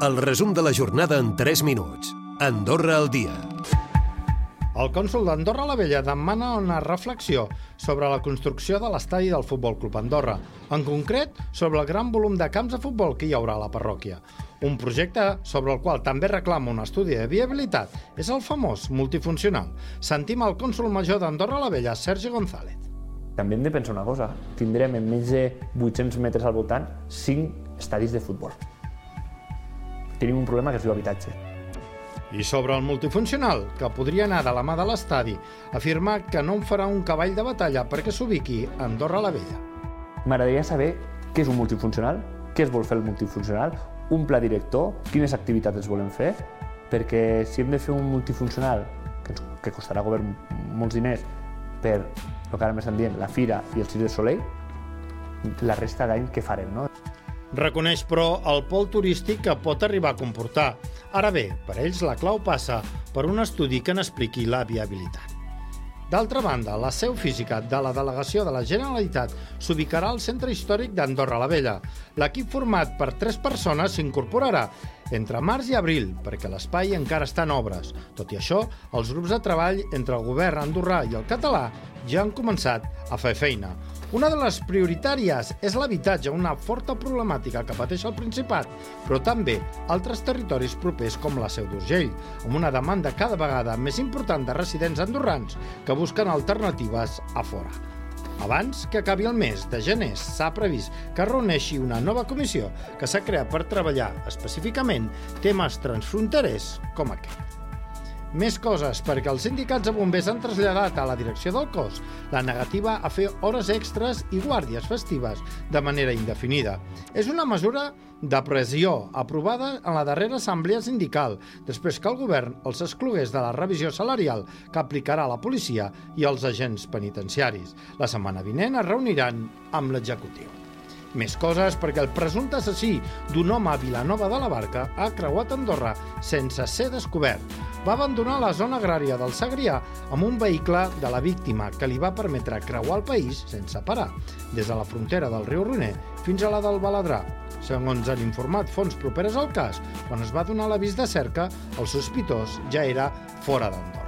El resum de la jornada en 3 minuts. Andorra al dia. El cònsul d'Andorra la Vella demana una reflexió sobre la construcció de l'estadi del Futbol Club Andorra, en concret sobre el gran volum de camps de futbol que hi haurà a la parròquia. Un projecte sobre el qual també reclama un estudi de viabilitat és el famós multifuncional. Sentim el cònsul major d'Andorra la Vella, Sergi González. També hem de pensar una cosa, tindrem en menys de 800 metres al voltant 5 estadis de futbol. Tenim un problema que es diu habitatge. I sobre el multifuncional, que podria anar de la mà de l'estadi, afirma que no en farà un cavall de batalla perquè s'ubiqui a Andorra la Vella. M'agradaria saber què és un multifuncional, què es vol fer el multifuncional, un pla director, quines activitats es volen fer, perquè si hem de fer un multifuncional, que, ens, que costarà govern molts diners, per el que ara m'estan dient, la Fira i el Cirque du Soleil, la resta d'any què farem, no? Reconeix, però, el pol turístic que pot arribar a comportar. Ara bé, per ells la clau passa per un estudi que n'expliqui la viabilitat. D'altra banda, la seu física de la delegació de la Generalitat s'ubicarà al centre històric d'Andorra la Vella. L'equip format per tres persones s'incorporarà entre març i abril, perquè l'espai encara està en obres. Tot i això, els grups de treball entre el govern andorrà i el català ja han començat a fer feina. Una de les prioritàries és l'habitatge, una forta problemàtica que pateix el Principat, però també altres territoris propers com la Seu d'Urgell, amb una demanda cada vegada més important de residents andorrans que busquen alternatives a fora. Abans que acabi el mes de gener, s'ha previst que reuneixi una nova comissió que s'ha creat per treballar específicament temes transfronterers com aquest. Més coses, perquè els sindicats de bombers han traslladat a la direcció del cos la negativa a fer hores extres i guàrdies festives de manera indefinida. És una mesura de pressió aprovada en la darrera assemblea sindical, després que el govern els exclogués de la revisió salarial que aplicarà la policia i els agents penitenciaris. La setmana vinent es reuniran amb l'executiu. Més coses perquè el presumpte assassí d'un home a Vilanova de la Barca ha creuat Andorra sense ser descobert. Va abandonar la zona agrària del Segrià amb un vehicle de la víctima que li va permetre creuar el país sense parar, des de la frontera del riu Roner fins a la del Baladrà. Segons han informat fonts properes al cas, quan es va donar l'avís de cerca, el sospitós ja era fora d'Andorra.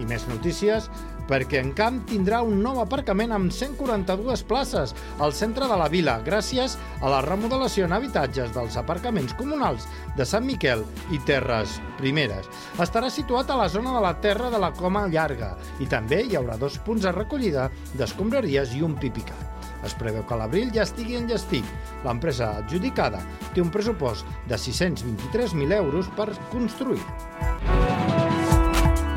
I més notícies perquè en Camp tindrà un nou aparcament amb 142 places al centre de la vila, gràcies a la remodelació en habitatges dels aparcaments comunals de Sant Miquel i Terres Primeres. Estarà situat a la zona de la Terra de la Coma Llarga i també hi haurà dos punts de recollida d'escombraries i un pipicat. Es preveu que a l'abril ja estigui enllestit. L'empresa adjudicada té un pressupost de 623.000 euros per construir.